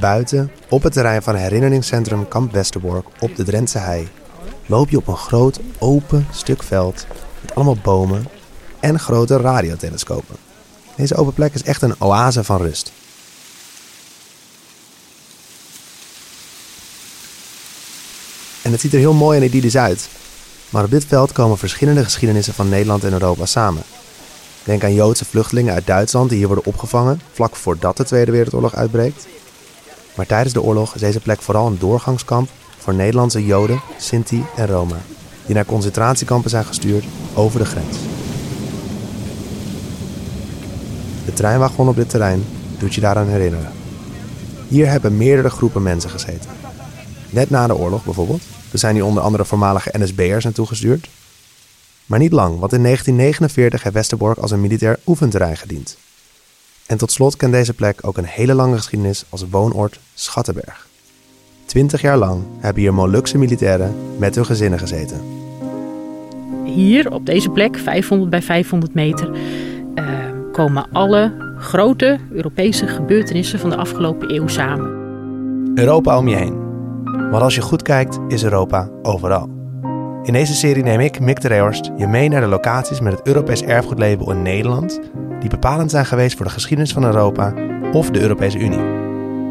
Buiten, op het terrein van herinneringscentrum Kamp Westerbork op de Drentse Hei, loop je op een groot open stuk veld met allemaal bomen en grote radiotelescopen. Deze open plek is echt een oase van rust. En het ziet er heel mooi en idyllisch uit. Maar op dit veld komen verschillende geschiedenissen van Nederland en Europa samen. Denk aan Joodse vluchtelingen uit Duitsland die hier worden opgevangen vlak voordat de Tweede Wereldoorlog uitbreekt. Maar tijdens de oorlog is deze plek vooral een doorgangskamp voor Nederlandse Joden, Sinti en Roma, die naar concentratiekampen zijn gestuurd over de grens. De treinwagon op dit terrein doet je daaraan herinneren. Hier hebben meerdere groepen mensen gezeten. Net na de oorlog bijvoorbeeld. Er zijn hier onder andere voormalige NSB'ers naartoe gestuurd. Maar niet lang, want in 1949 heeft Westerbork als een militair oefenterrein gediend. En tot slot kent deze plek ook een hele lange geschiedenis als woonoord Schattenberg. Twintig jaar lang hebben hier Molukse militairen met hun gezinnen gezeten. Hier op deze plek, 500 bij 500 meter, uh, komen alle grote Europese gebeurtenissen van de afgelopen eeuw samen. Europa om je heen. Maar als je goed kijkt, is Europa overal. In deze serie neem ik, Mick de Reehorst, je mee naar de locaties met het Europees erfgoedlabel in Nederland, die bepalend zijn geweest voor de geschiedenis van Europa of de Europese Unie.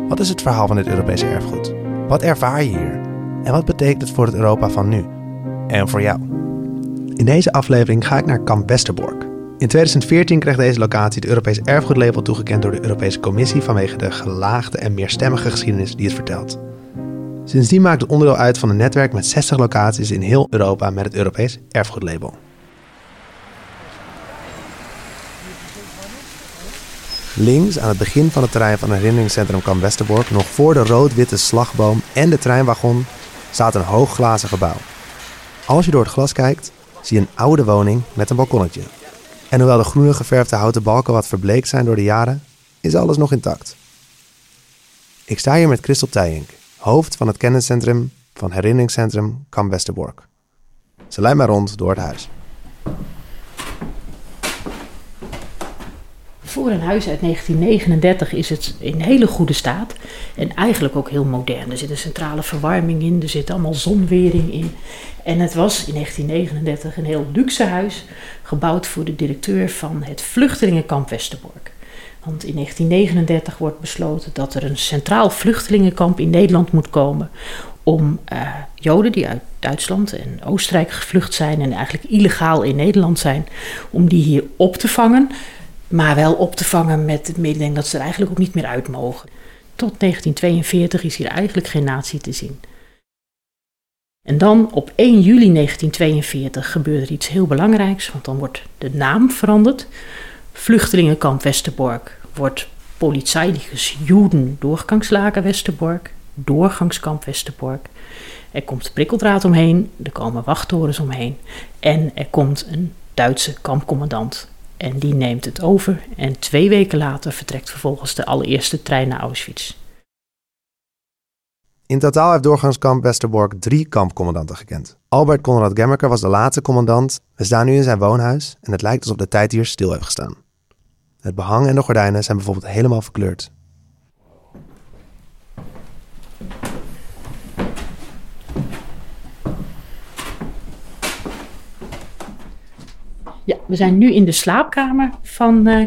Wat is het verhaal van dit Europese erfgoed? Wat ervaar je hier? En wat betekent het voor het Europa van nu? En voor jou? In deze aflevering ga ik naar Kamp Westerbork. In 2014 kreeg deze locatie het Europees erfgoedlabel toegekend door de Europese Commissie vanwege de gelaagde en meerstemmige geschiedenis die het vertelt. Sindsdien maakt het onderdeel uit van een netwerk met 60 locaties in heel Europa met het Europees erfgoedlabel. Links aan het begin van het terrein van het herinneringscentrum Kamp Westerbork, nog voor de rood-witte slagboom en de treinwagon, staat een hoog glazen gebouw. Als je door het glas kijkt, zie je een oude woning met een balkonnetje. En hoewel de groene geverfde houten balken wat verbleekt zijn door de jaren, is alles nog intact. Ik sta hier met Christel Tijink, hoofd van het kenniscentrum van herinneringscentrum Kamp Westerbork. Ze leidt mij rond door het huis. Voor een huis uit 1939 is het in hele goede staat en eigenlijk ook heel modern. Er zit een centrale verwarming in, er zit allemaal zonwering in. En het was in 1939 een heel luxe huis, gebouwd voor de directeur van het vluchtelingenkamp Westerbork. Want in 1939 wordt besloten dat er een centraal vluchtelingenkamp in Nederland moet komen. Om uh, Joden die uit Duitsland en Oostenrijk gevlucht zijn en eigenlijk illegaal in Nederland zijn, om die hier op te vangen. Maar wel op te vangen met het mededeling dat ze er eigenlijk ook niet meer uit mogen. Tot 1942 is hier eigenlijk geen natie te zien. En dan op 1 juli 1942 gebeurt er iets heel belangrijks, want dan wordt de naam veranderd. Vluchtelingenkamp Westerbork wordt Polizeiliches Juden Doorgangslager Westerbork, Doorgangskamp Westerbork. Er komt prikkeldraad omheen, er komen wachttorens omheen en er komt een Duitse kampcommandant. En die neemt het over en twee weken later vertrekt vervolgens de allereerste trein naar Auschwitz. In totaal heeft doorgangskamp Westerbork drie kampcommandanten gekend. Albert Konrad Gemmerker was de laatste commandant. We staan nu in zijn woonhuis en het lijkt alsof de tijd hier stil heeft gestaan. Het behang en de gordijnen zijn bijvoorbeeld helemaal verkleurd. Ja, we zijn nu in de slaapkamer van uh,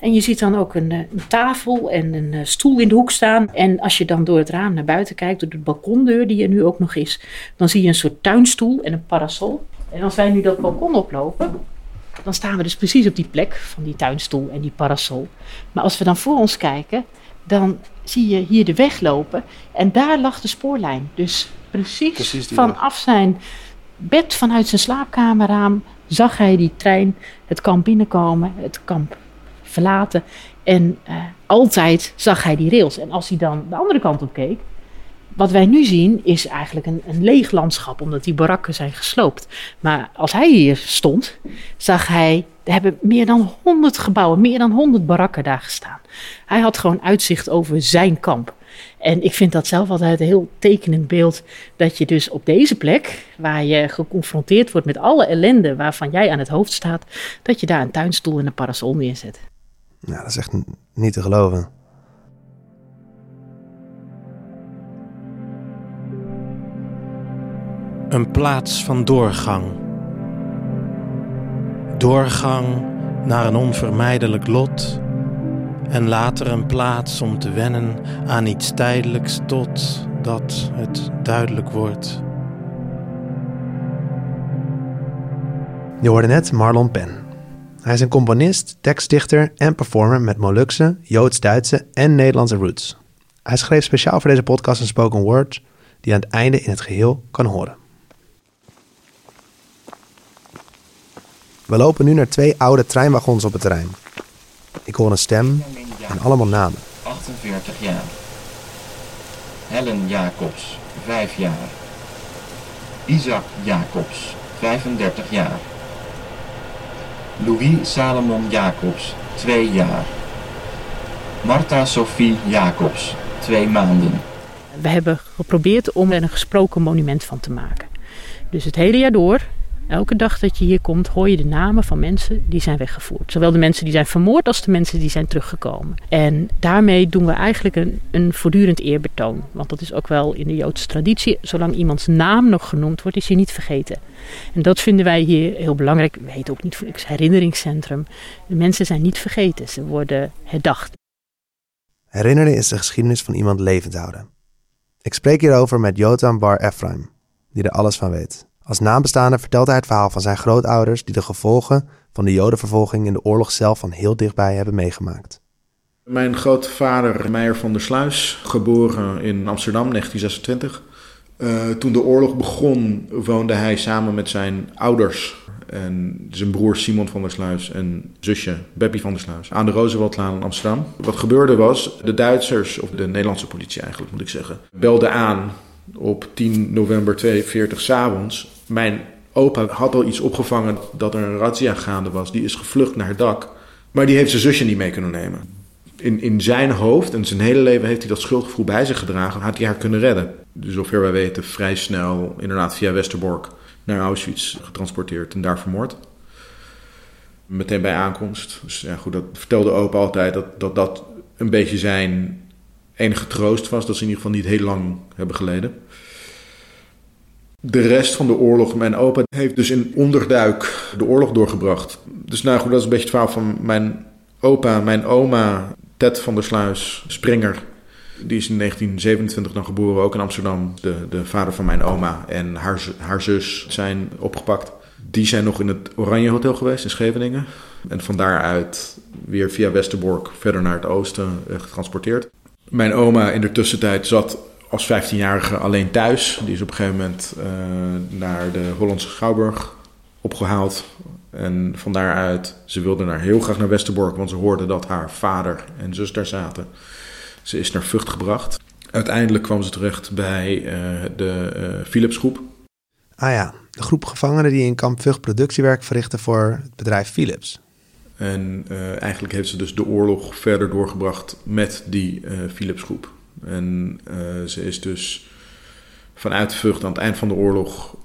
En je ziet dan ook een, eh, een tafel en een uh, stoel in de hoek staan. En als je dan door het raam naar buiten kijkt, door de balkondeur die er nu ook nog is, dan zie je een soort tuinstoel en een parasol. En als wij nu dat balkon oplopen, dan staan we dus precies op die plek van die tuinstoel en die parasol. Maar als we dan voor ons kijken, dan zie je hier de weg lopen. En daar lag de spoorlijn. Dus precies, precies vanaf zijn bed, vanuit zijn slaapkamerraam, zag hij die trein het kamp binnenkomen, het kamp verlaten. En uh, altijd zag hij die rails. En als hij dan de andere kant op keek, wat wij nu zien is eigenlijk een, een leeg landschap, omdat die barakken zijn gesloopt. Maar als hij hier stond, zag hij, er hebben meer dan 100 gebouwen, meer dan 100 barakken daar gestaan. Hij had gewoon uitzicht over zijn kamp. En ik vind dat zelf altijd een heel tekenend beeld. Dat je dus op deze plek, waar je geconfronteerd wordt met alle ellende waarvan jij aan het hoofd staat, dat je daar een tuinstoel en een parasol neerzet. Nou, dat is echt niet te geloven. Een plaats van doorgang. Doorgang naar een onvermijdelijk lot en later een plaats om te wennen aan iets tijdelijks totdat het duidelijk wordt. Je hoorde net Marlon Pen. Hij is een componist, tekstdichter en performer met Molukse, Joods-Duitse en Nederlandse roots. Hij schreef speciaal voor deze podcast een spoken word die aan het einde in het geheel kan horen. We lopen nu naar twee oude treinwagons op het terrein. Ik hoor een stem en allemaal namen. 48 jaar. Helen Jacobs, 5 jaar. Isaac Jacobs, 35 jaar. Louis Salomon Jacobs, 2 jaar. Martha Sophie Jacobs, 2 maanden. We hebben geprobeerd om er een gesproken monument van te maken. Dus het hele jaar door, elke dag dat je hier komt, hoor je de namen van mensen die zijn weggevoerd. Zowel de mensen die zijn vermoord als de mensen die zijn teruggekomen. En daarmee doen we eigenlijk een, een voortdurend eerbetoon. Want dat is ook wel in de Joodse traditie. Zolang iemands naam nog genoemd wordt, is hij niet vergeten. En dat vinden wij hier heel belangrijk. We heten ook niet voor niks herinneringscentrum. De mensen zijn niet vergeten, ze worden herdacht. Herinneren is de geschiedenis van iemand levend houden. Ik spreek hierover met Jotam Bar Ephraim, die er alles van weet. Als nabestaande vertelt hij het verhaal van zijn grootouders die de gevolgen van de jodenvervolging in de oorlog zelf van heel dichtbij hebben meegemaakt. Mijn grootvader Meijer van der Sluis, geboren in Amsterdam 1926. Uh, toen de oorlog begon woonde hij samen met zijn ouders en zijn broer Simon van der Sluis en zusje Beppie van der Sluis aan de Rooseveltlaan in Amsterdam. Wat gebeurde was, de Duitsers, of de Nederlandse politie eigenlijk moet ik zeggen, belden aan op 10 november 42 s'avonds. Mijn opa had al iets opgevangen dat er een razzia gaande was. Die is gevlucht naar het dak, maar die heeft zijn zusje niet mee kunnen nemen. In, in zijn hoofd en zijn hele leven heeft hij dat schuldgevoel bij zich gedragen. Had hij haar kunnen redden. Dus zover wij weten vrij snel inderdaad via Westerbork naar Auschwitz getransporteerd en daar vermoord. Meteen bij aankomst. Dus ja, goed, dat vertelde opa altijd dat, dat dat een beetje zijn enige troost was. Dat ze in ieder geval niet heel lang hebben geleden. De rest van de oorlog, mijn opa heeft dus in onderduik de oorlog doorgebracht. Dus nou goed, dat is een beetje het verhaal van mijn opa, mijn oma, Ted van der Sluis, Springer. Die is in 1927 dan geboren, ook in Amsterdam. De, de vader van mijn oma en haar, haar zus zijn opgepakt. Die zijn nog in het Oranje Hotel geweest in Scheveningen. En van daaruit weer via Westerbork verder naar het oosten eh, getransporteerd. Mijn oma in de tussentijd zat als 15-jarige alleen thuis. Die is op een gegeven moment uh, naar de Hollandse Schouwburg opgehaald. En van daaruit, ze wilde naar, heel graag naar Westerbork, want ze hoorde dat haar vader en zus daar zaten. Ze is naar Vught gebracht. Uiteindelijk kwam ze terecht bij uh, de uh, Philipsgroep. Ah ja, de groep gevangenen die in kamp Vught productiewerk verrichten voor het bedrijf Philips. En eigenlijk heeft ze dus de oorlog verder doorgebracht met die Philipsgroep. En ze is dus vanuit Vught aan het eind van de oorlog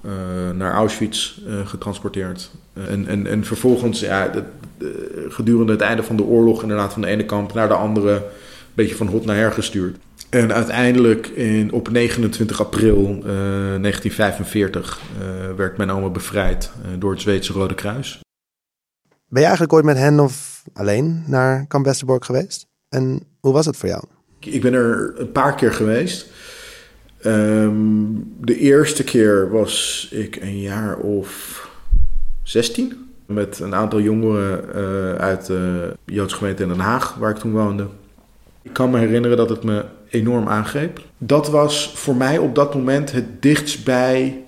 naar Auschwitz getransporteerd. en, en, en vervolgens, ja, de, de, gedurende het einde van de oorlog, inderdaad van de ene kamp naar de andere beetje van hot naar her gestuurd. En uiteindelijk in, op 29 april uh, 1945 uh, werd mijn oma bevrijd door het Zweedse Rode Kruis. Ben je eigenlijk ooit met hen of alleen naar Kamp Westerbork geweest? En hoe was het voor jou? Ik ben er een paar keer geweest. Um, de eerste keer was ik een jaar of 16. Met een aantal jongeren uh, uit de Joodse gemeente in Den Haag, waar ik toen woonde. Ik kan me herinneren dat het me enorm aangreep. Dat was voor mij op dat moment het dichtst bij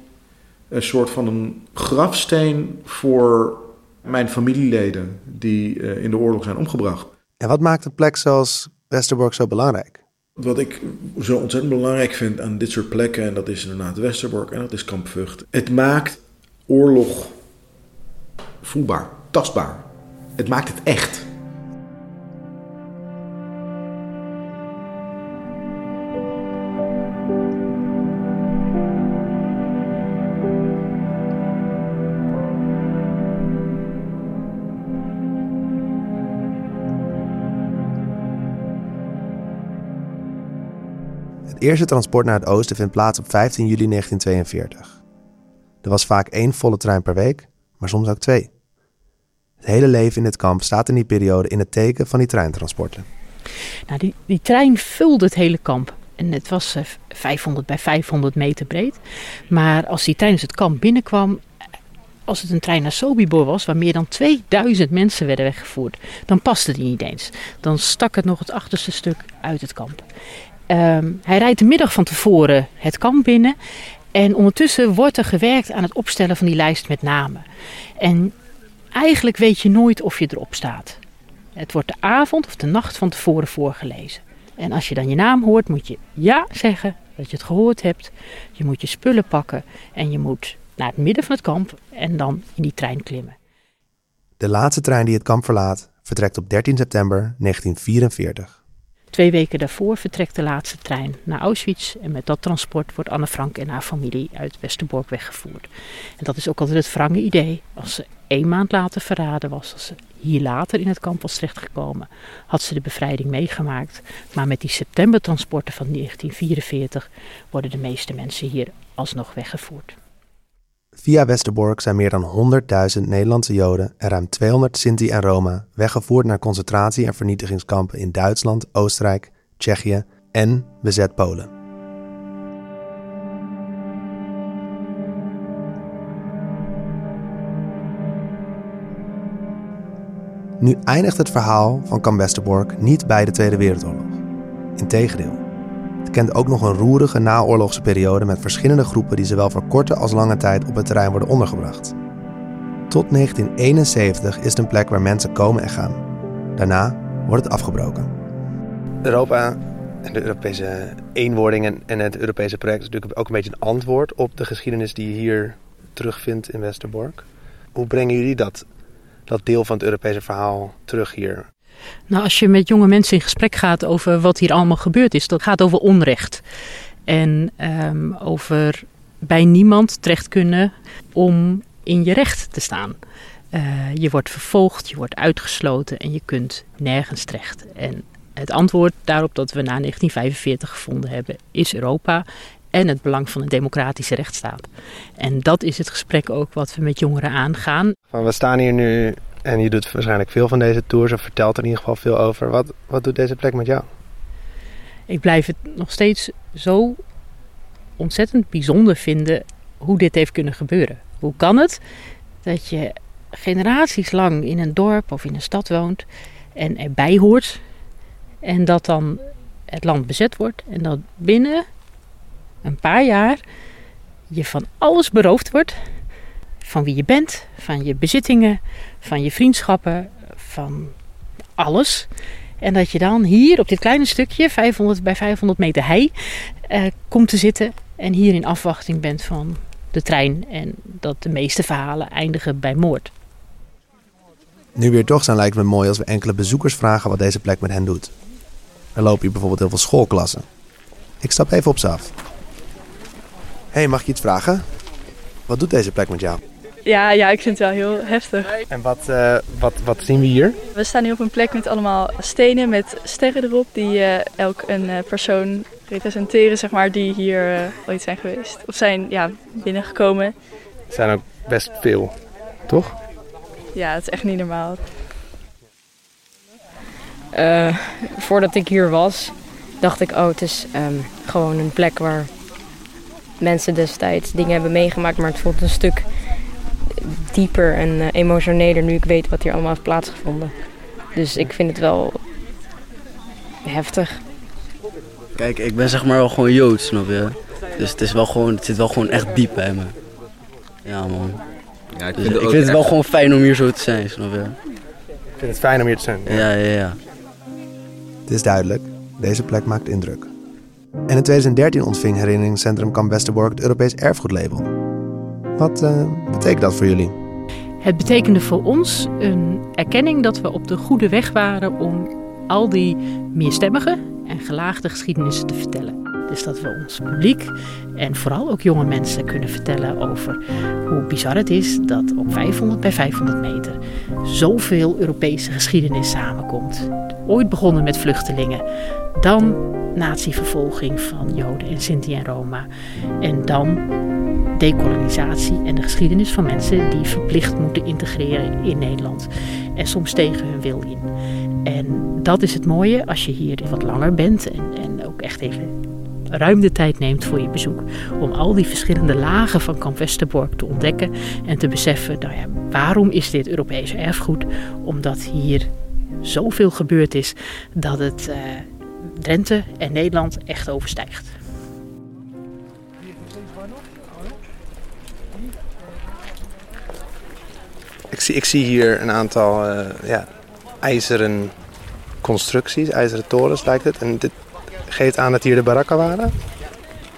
een soort van een grafsteen voor mijn familieleden die in de oorlog zijn omgebracht. En wat maakt een plek zoals Westerbork zo belangrijk? Wat ik zo ontzettend belangrijk vind aan dit soort plekken, en dat is inderdaad Westerbork en dat is Kamp Vught. Het maakt oorlog voelbaar, tastbaar. Het maakt het echt. Het eerste transport naar het oosten vindt plaats op 15 juli 1942. Er was vaak één volle trein per week, maar soms ook twee. Het hele leven in het kamp staat in die periode in het teken van die treintransporten. Nou, die, die trein vulde het hele kamp. En het was 500 bij 500 meter breed. Maar als die tijdens het kamp binnenkwam, als het een trein naar Sobibor was, waar meer dan 2000 mensen werden weggevoerd, dan paste die niet eens. Dan stak het nog het achterste stuk uit het kamp. Ehm, hij rijdt de middag van tevoren het kamp binnen. En ondertussen wordt er gewerkt aan het opstellen van die lijst met namen. En eigenlijk weet je nooit of je erop staat. Het wordt de avond of de nacht van tevoren voorgelezen. En als je dan je naam hoort, moet je ja zeggen dat je het gehoord hebt. Je moet je spullen pakken en je moet naar het midden van het kamp en dan in die trein klimmen. De laatste trein die het kamp verlaat, vertrekt op 13 september 1944. Twee weken daarvoor vertrekt de laatste trein naar Auschwitz. En met dat transport wordt Anne Frank en haar familie uit Westerbork weggevoerd. En dat is ook altijd het wrange idee. Als ze één maand later verraden was, als ze hier later in het kamp was terechtgekomen, had ze de bevrijding meegemaakt. Maar met die septembertransporten van 1944 worden de meeste mensen hier alsnog weggevoerd. Via Westerbork zijn meer dan 100.000 Nederlandse Joden en ruim 200 Sinti en Roma weggevoerd naar concentratie- en vernietigingskampen in Duitsland, Oostenrijk, Tsjechië en bezet Polen. Nu eindigt het verhaal van Kamp Westerbork niet bij de Tweede Wereldoorlog. Integendeel. Het kent ook nog een roerige naoorlogse periode met verschillende groepen die zowel voor korte als lange tijd op het terrein worden ondergebracht. Tot 1971 is het een plek waar mensen komen en gaan. Daarna wordt het afgebroken. Europa en de Europese eenwording en, het Europese project is natuurlijk ook een beetje een antwoord op de geschiedenis die je hier terugvindt in Westerbork. Hoe brengen jullie dat, dat deel van het Europese verhaal terug hier? Nou, als je met jonge mensen in gesprek gaat over wat hier allemaal gebeurd is, dat gaat over onrecht. En um, over bij niemand terecht kunnen om in je recht te staan. Uh, je wordt vervolgd, je wordt uitgesloten en je kunt nergens terecht. En het antwoord daarop dat we na 1945 gevonden hebben, is Europa en het belang van een democratische rechtsstaat. En dat is het gesprek ook wat we met jongeren aangaan. we staan hier nu en je doet waarschijnlijk veel van deze tours of vertelt er in ieder geval veel over. Wat, wat doet deze plek met jou? Ik blijf het nog steeds zo ontzettend bijzonder vinden hoe dit heeft kunnen gebeuren. Hoe kan het dat je generaties lang in een dorp of in een stad woont en erbij hoort en dat dan het land bezet wordt en dat binnen een paar jaar je van alles beroofd wordt van wie je bent, van je bezittingen, van je vriendschappen, van alles. En dat je dan hier op dit kleine stukje, 500 bij 500 meter hei, eh, komt te zitten en hier in afwachting bent van de trein. En dat de meeste verhalen eindigen bij moord. Nu weer toch zijn lijkt me mooi als we enkele bezoekers vragen wat deze plek met hen doet. Er lopen hier bijvoorbeeld heel veel schoolklassen. Ik stap even op ze af. hey, mag ik je iets vragen? Wat doet deze plek met jou? Ja, ja, ik vind het wel heel heftig. En wat, uh, wat, wat zien we hier? We staan hier op een plek met allemaal stenen met sterren erop die uh, elk een uh, persoon representeren, zeg maar, die hier ooit zijn geweest. Of zijn ja, binnengekomen. Het zijn ook best veel, toch? Ja, het is echt niet normaal. voordat ik hier was, dacht ik, oh, het is um, gewoon een plek waar mensen destijds dingen hebben meegemaakt, maar het voelt een stuk dieper en uh, emotioneler nu ik weet wat hier allemaal heeft plaatsgevonden. Dus ik vind het wel heftig. Kijk, ik ben zeg maar wel gewoon Joods, snap je? Dus het, is wel gewoon, het zit wel gewoon echt diep bij me. Ja, man. Ja, ik, dus vind, ik vind het wel gewoon fijn om hier zo te zijn, snap je? Ik vind het fijn om hier te zijn. Ja, ja, ja. Het is duidelijk, deze plek maakt indruk. En in 2013 ontving herinneringscentrum Kamp Westerbork het Europees Erfgoedlabel. Wat uh, betekent dat voor jullie? Het betekende voor ons een erkenning dat we op de goede weg waren om al die meerstemmige en gelaagde geschiedenissen te vertellen. Dus dat we ons publiek en vooral ook jonge mensen kunnen vertellen over hoe bizar het is dat op 500 bij 500 meter zoveel Europese geschiedenis samenkomt. Ooit begonnen met vluchtelingen, dan natievervolging van Joden en Sinti en Roma en dan decolonisatie en de geschiedenis van mensen die verplicht moeten integreren in Nederland. En soms tegen hun wil in. En dat is het mooie als je hier wat langer bent en, en ook echt even ruim de tijd neemt voor je bezoek. Om al die verschillende lagen van Kamp Westerbork te ontdekken en te beseffen, nou ja, waarom is dit Europees erfgoed? Omdat hier zoveel gebeurd is dat het uh, Drenthe en Nederland echt overstijgt. Ik zie, ik zie hier een aantal uh, ja, ijzeren constructies, ijzeren torens lijkt het. En dit geeft aan dat hier de barakken waren.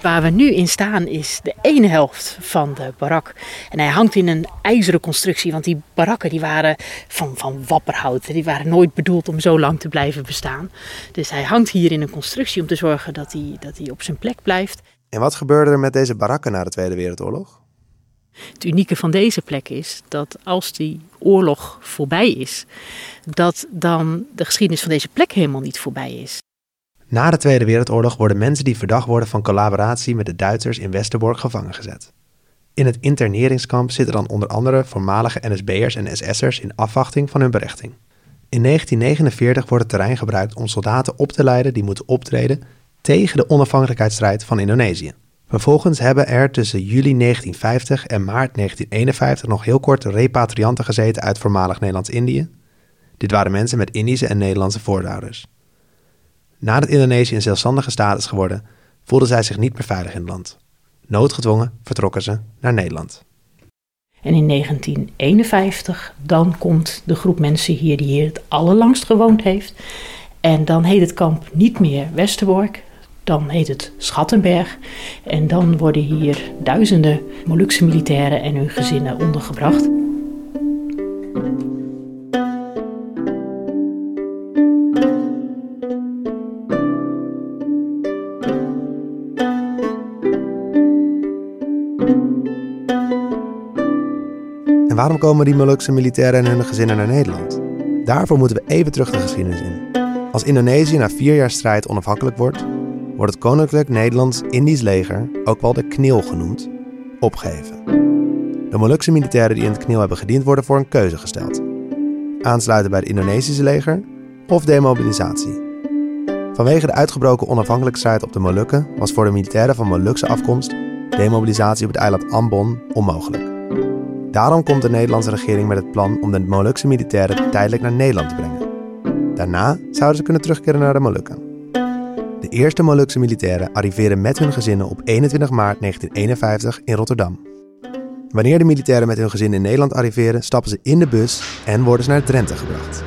Waar we nu in staan is de ene helft van de barak. En hij hangt in een ijzeren constructie, want die barakken die waren van, van wapperhout. Die waren nooit bedoeld om zo lang te blijven bestaan. Dus hij hangt hier in een constructie om te zorgen dat hij, dat hij op zijn plek blijft. En wat gebeurde er met deze barakken na de Tweede Wereldoorlog? Het unieke van deze plek is dat als die oorlog voorbij is, dat dan de geschiedenis van deze plek helemaal niet voorbij is. Na de Tweede Wereldoorlog worden mensen die verdacht worden van collaboratie met de Duitsers in Westerbork gevangen gezet. In het interneringskamp zitten dan onder andere voormalige NSB'ers en SS'ers in afwachting van hun berechting. In 1949 wordt het terrein gebruikt om soldaten op te leiden die moeten optreden tegen de onafhankelijkheidsstrijd van Indonesië. Vervolgens hebben er tussen juli 1950 en maart 1951 nog heel kort repatrianten gezeten uit voormalig Nederlands-Indië. Dit waren mensen met Indische en Nederlandse voorouders. Nadat Indonesië een zelfstandige staat is geworden, voelden zij zich niet meer veilig in het land. Noodgedwongen vertrokken ze naar Nederland. En in 1951, dan komt de groep mensen hier die hier het allerlangst gewoond heeft. En dan heet het kamp niet meer Westerbork, dan heet het Schattenberg. En dan worden hier duizenden Molukse militairen en hun gezinnen ondergebracht. En waarom komen die Molukse militairen en hun gezinnen naar Nederland? Daarvoor moeten we even terug de geschiedenis in. Als Indonesië na vier jaar strijd onafhankelijk wordt, wordt het Koninklijk Nederlands-Indisch leger, ook wel de KNIL genoemd, opgeheven. De Molukse militairen die in het KNIL hebben gediend worden voor een keuze gesteld. Aansluiten bij het Indonesische leger of demobilisatie. Vanwege de uitgebroken onafhankelijkheidsstrijd op de Molukken was voor de militairen van Molukse afkomst demobilisatie op het eiland Ambon onmogelijk. Daarom komt de Nederlandse regering met het plan om de Molukse militairen tijdelijk naar Nederland te brengen. Daarna zouden ze kunnen terugkeren naar de Molukken. De eerste Molukse militairen arriveren met hun gezinnen op 21 maart 1951 in Rotterdam. Wanneer de militairen met hun gezin in Nederland arriveren, stappen ze in de bus en worden ze naar Drenthe gebracht.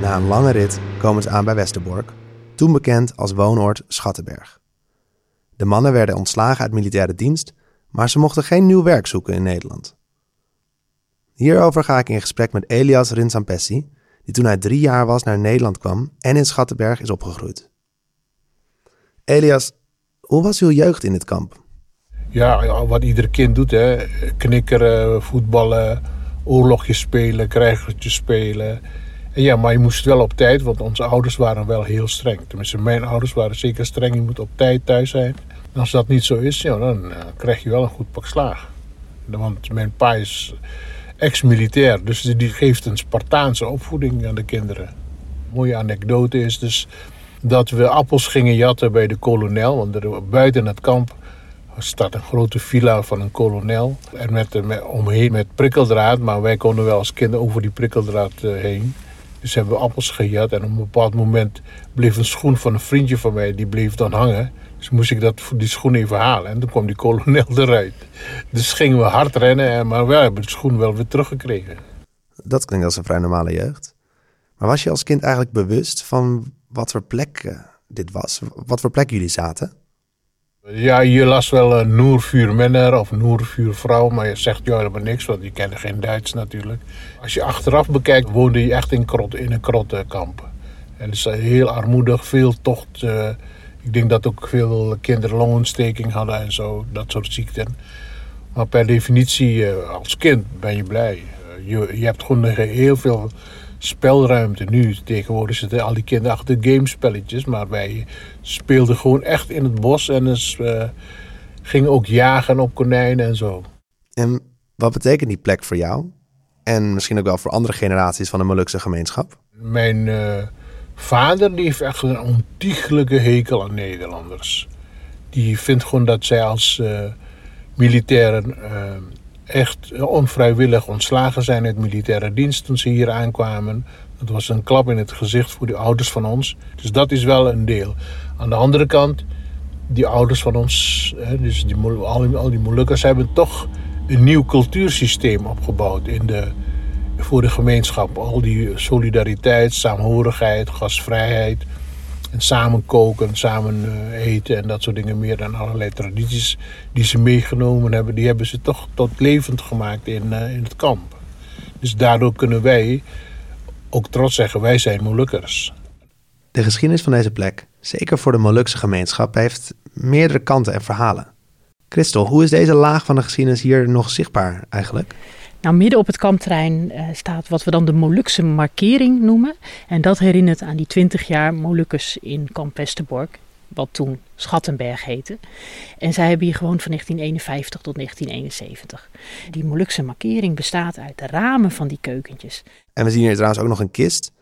Na een lange rit komen ze aan bij Westerbork, toen bekend als woonoord Schattenberg. De mannen werden ontslagen uit militaire dienst, maar ze mochten geen nieuw werk zoeken in Nederland. Hierover ga ik in gesprek met Elias Rinsampessi, die toen hij drie jaar was naar Nederland kwam en in Schattenberg is opgegroeid. Elias, hoe was uw jeugd in het kamp? Ja, wat ieder kind doet, hè. Knikkeren, voetballen, oorlogjes spelen, krijgertjes spelen. En ja, maar je moest wel op tijd, want onze ouders waren wel heel streng. Tenminste, mijn ouders waren zeker streng. Je moet op tijd thuis zijn. En als dat niet zo is, ja, dan uh, krijg je wel een goed pak slaag. Want mijn pa is ex-militair, dus die geeft een Spartaanse opvoeding aan de kinderen. Mooie anekdote is dus dat we appels gingen jatten bij de kolonel. Want er, buiten het kamp staat een grote villa van een kolonel. En met, omheen met prikkeldraad, maar wij konden wel als kinderen over die prikkeldraad uh, heen. Dus hebben we appels gejat en op een bepaald moment bleef een schoen van een vriendje van mij, die bleef dan hangen. Dus moest ik dat, die schoen even halen en toen kwam die kolonel eruit. Dus gingen we hard rennen, maar we hebben de schoen wel weer teruggekregen. Dat klinkt als een vrij normale jeugd. Maar was je als kind eigenlijk bewust van wat voor plek uh, dit was? Wat voor plek jullie zaten? Ja, je las wel uh, Noervuur Menner of Noervuur Vrouw, maar je zegt jou helemaal niks, want je kende geen Duits natuurlijk. Als je achteraf bekijkt, woonde je echt in, krot, in een krottenkamp. En het is heel armoedig, veel tocht. Uh, ik denk dat ook veel kinderen longontsteking hadden en zo, dat soort ziekten. Maar per definitie, uh, als kind ben je blij. je, je hebt gewoon heel veel spelruimte. Nu tegenwoordig zitten al die kinderen achter gamespelletjes. Maar wij speelden gewoon echt in het bos. En, dus, uh, gingen ook jagen op konijnen en zo. En wat betekent die plek voor jou? En misschien ook wel voor andere generaties van de Molukse gemeenschap? Mijn uh, vader die heeft echt een ontiegelijke hekel aan Nederlanders. Die vindt gewoon dat zij als uh, militairen echt onvrijwillig ontslagen zijn uit militaire dienst toen ze hier aankwamen. Dat was een klap in het gezicht voor de ouders van ons. Dus dat is wel een deel. Aan de andere kant, die ouders van ons, dus die, al, die, Molukkers, hebben toch een nieuw cultuursysteem opgebouwd in de, voor de gemeenschap. Al die solidariteit, saamhorigheid, gastvrijheid. En samen koken, samen eh, eten en dat soort dingen meer dan allerlei tradities die ze meegenomen hebben. Die hebben ze toch tot levend gemaakt in, uh, in het kamp. Dus daardoor kunnen wij ook trots zeggen, wij zijn Molukkers. De geschiedenis van deze plek, zeker voor de Molukse gemeenschap, heeft meerdere kanten en verhalen. Christel, hoe is deze laag van de geschiedenis hier nog zichtbaar eigenlijk? Nou, midden op het kampterrein uh, staat wat we dan de Molukse markering noemen. En dat herinnert aan die 20 jaar Molukkers in kamp Westerbork, wat toen Schattenberg heette. En zij hebben hier gewoon van 1951 tot 1971. Die Molukse markering bestaat uit de ramen van die keukentjes. En we zien hier trouwens ook nog een kist.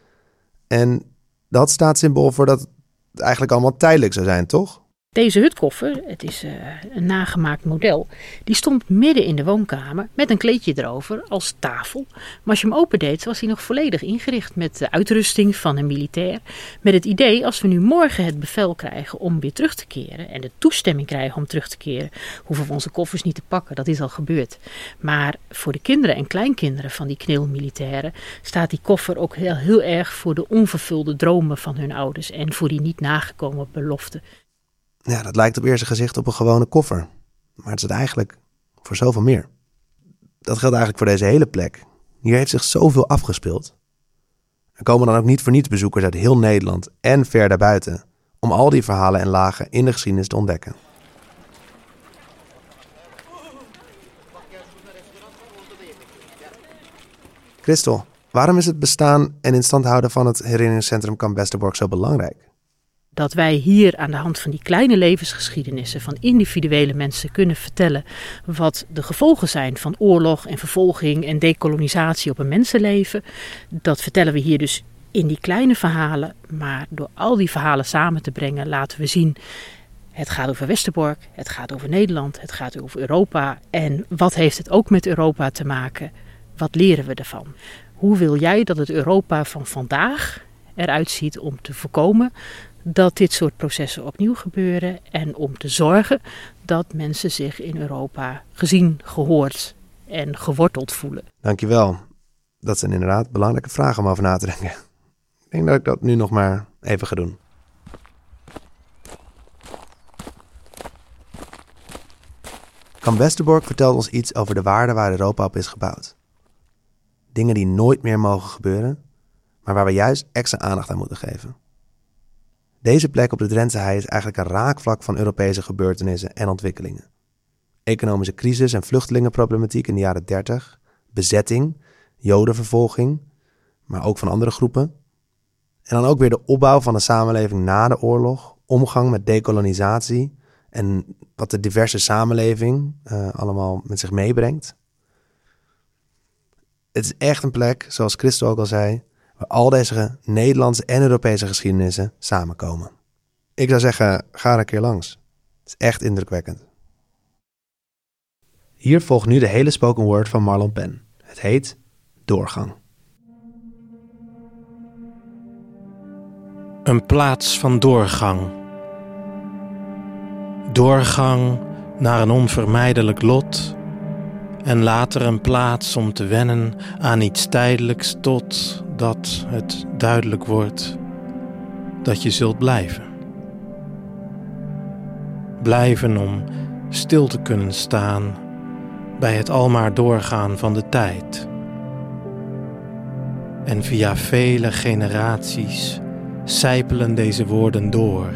En dat staat symbool voor dat het eigenlijk allemaal tijdelijk zou zijn, toch? Deze hutkoffer, het is uh, een nagemaakt model, die stond midden in de woonkamer met een kleedje erover als tafel. Maar als je hem opendeed, was hij nog volledig ingericht met de uitrusting van een militair. Met het idee, als we nu morgen het bevel krijgen om weer terug te keren en de toestemming krijgen om terug te keren, hoeven we onze koffers niet te pakken. Dat is al gebeurd. Maar voor de kinderen en kleinkinderen van die kneelmilitairen staat die koffer ook heel, heel erg voor de onvervulde dromen van hun ouders en voor die niet nagekomen beloften. Ja, dat lijkt op eerste gezicht op een gewone koffer. Maar het is eigenlijk voor zoveel meer. Dat geldt eigenlijk voor deze hele plek. Hier heeft zich zoveel afgespeeld. Er komen dan ook niet voor niets bezoekers uit heel Nederland en ver daarbuiten om al die verhalen en lagen in de geschiedenis te ontdekken. Christel, waarom is het bestaan en in stand houden van het herinneringscentrum Kamp zo belangrijk? Dat wij hier aan de hand van die kleine levensgeschiedenissen van individuele mensen kunnen vertellen wat de gevolgen zijn van oorlog en vervolging en dekolonisatie op een mensenleven. Dat vertellen we hier dus in die kleine verhalen, maar door al die verhalen samen te brengen laten we zien het gaat over Westerbork, het gaat over Nederland, het gaat over Europa. En wat heeft het ook met Europa te maken? Wat leren we ervan? Hoe wil jij dat het Europa van vandaag eruit ziet om te voorkomen dat dit soort processen opnieuw gebeuren en om te zorgen dat mensen zich in Europa gezien, gehoord en geworteld voelen. Dankjewel. Dat zijn inderdaad belangrijke vragen om over na te denken. Ik denk dat ik dat nu nog maar even ga doen. Kamp Westerbork vertelt ons iets over de waarden waar Europa op is gebouwd. Dingen die nooit meer mogen gebeuren, maar waar we juist extra aandacht aan moeten geven. Deze plek op de Drentse hei is eigenlijk een raakvlak van Europese gebeurtenissen en ontwikkelingen. Economische crisis en vluchtelingenproblematiek in de jaren 30, bezetting, jodenvervolging, maar ook van andere groepen. En dan ook weer de opbouw van de samenleving na de oorlog, omgang met dekolonisatie en wat de diverse samenleving uh, allemaal met zich meebrengt. Het is echt een plek, zoals Christo ook al zei, waar al deze Nederlandse en Europese geschiedenissen samenkomen. Ik zou zeggen, ga er een keer langs. Het is echt indrukwekkend. Hier volgt nu de hele spoken word van Marlon Pen. Het heet Doorgang. Een plaats van doorgang. Doorgang naar een onvermijdelijk lot en later een plaats om te wennen aan iets tijdelijks tot dat het duidelijk wordt dat je zult blijven. Blijven om stil te kunnen staan bij het almaar doorgaan van de tijd. En via vele generaties sijpelen deze woorden door,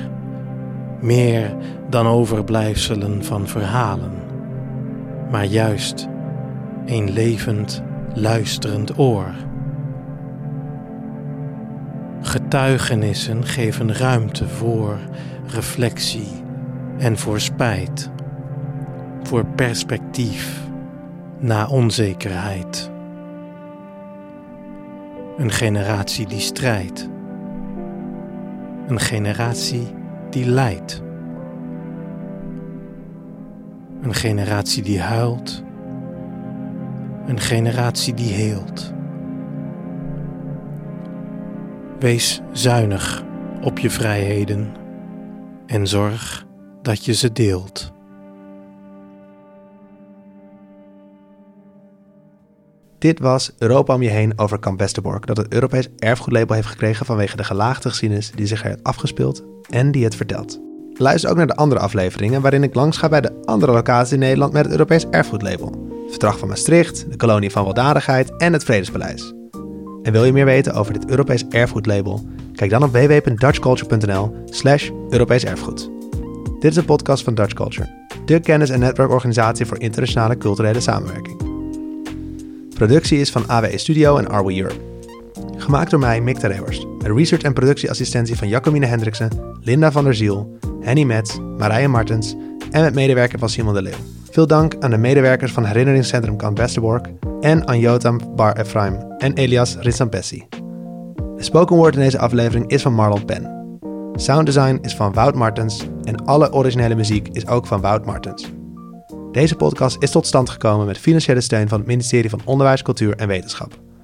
meer dan overblijfselen van verhalen, maar juist een levend, luisterend oor. Getuigenissen geven ruimte voor reflectie en voor spijt. voor perspectief na onzekerheid. Een generatie die strijdt. Een generatie die lijdt. Een generatie die huilt. Een generatie die heelt. Wees zuinig op je vrijheden en zorg dat je ze deelt. Dit was Europa om je heen over Kamp Westerbork, dat het Europees erfgoedlabel heeft gekregen vanwege de gelaagde geschiedenis die zich er heeft afgespeeld en die het vertelt. Luister ook naar de andere afleveringen waarin ik langs ga bij de andere locaties in Nederland met het Europees erfgoedlabel. Het Verdrag van Maastricht, de Kolonie van Weldadigheid en het Vredespaleis. En wil je meer weten over dit Europees erfgoedlabel? Kijk dan op www.dutchculture.nl slash Europees erfgoed. Dit is een podcast van Dutch Culture, de kennis- en netwerkorganisatie voor internationale culturele samenwerking. Productie is van AWE Studio en Arwe Europe. Gemaakt door mij, Mick Terhorst, met research en productieassistentie van Jacomine Hendriksen, Linda van der Ziel, Henny Metz, Marije Martens en met medewerker van Simon de Leeuw. Veel dank aan de medewerkers van Herinneringscentrum Kamp Westerbork en aan Jotam Bar Efraim en Elias Ritsampessi. De spoken word in deze aflevering is van Marlon Pen. Sounddesign is van Wout Martens en alle originele muziek is ook van Wout Martens. Deze podcast is tot stand gekomen met financiële steun van het ministerie van Onderwijs, Cultuur en Wetenschap.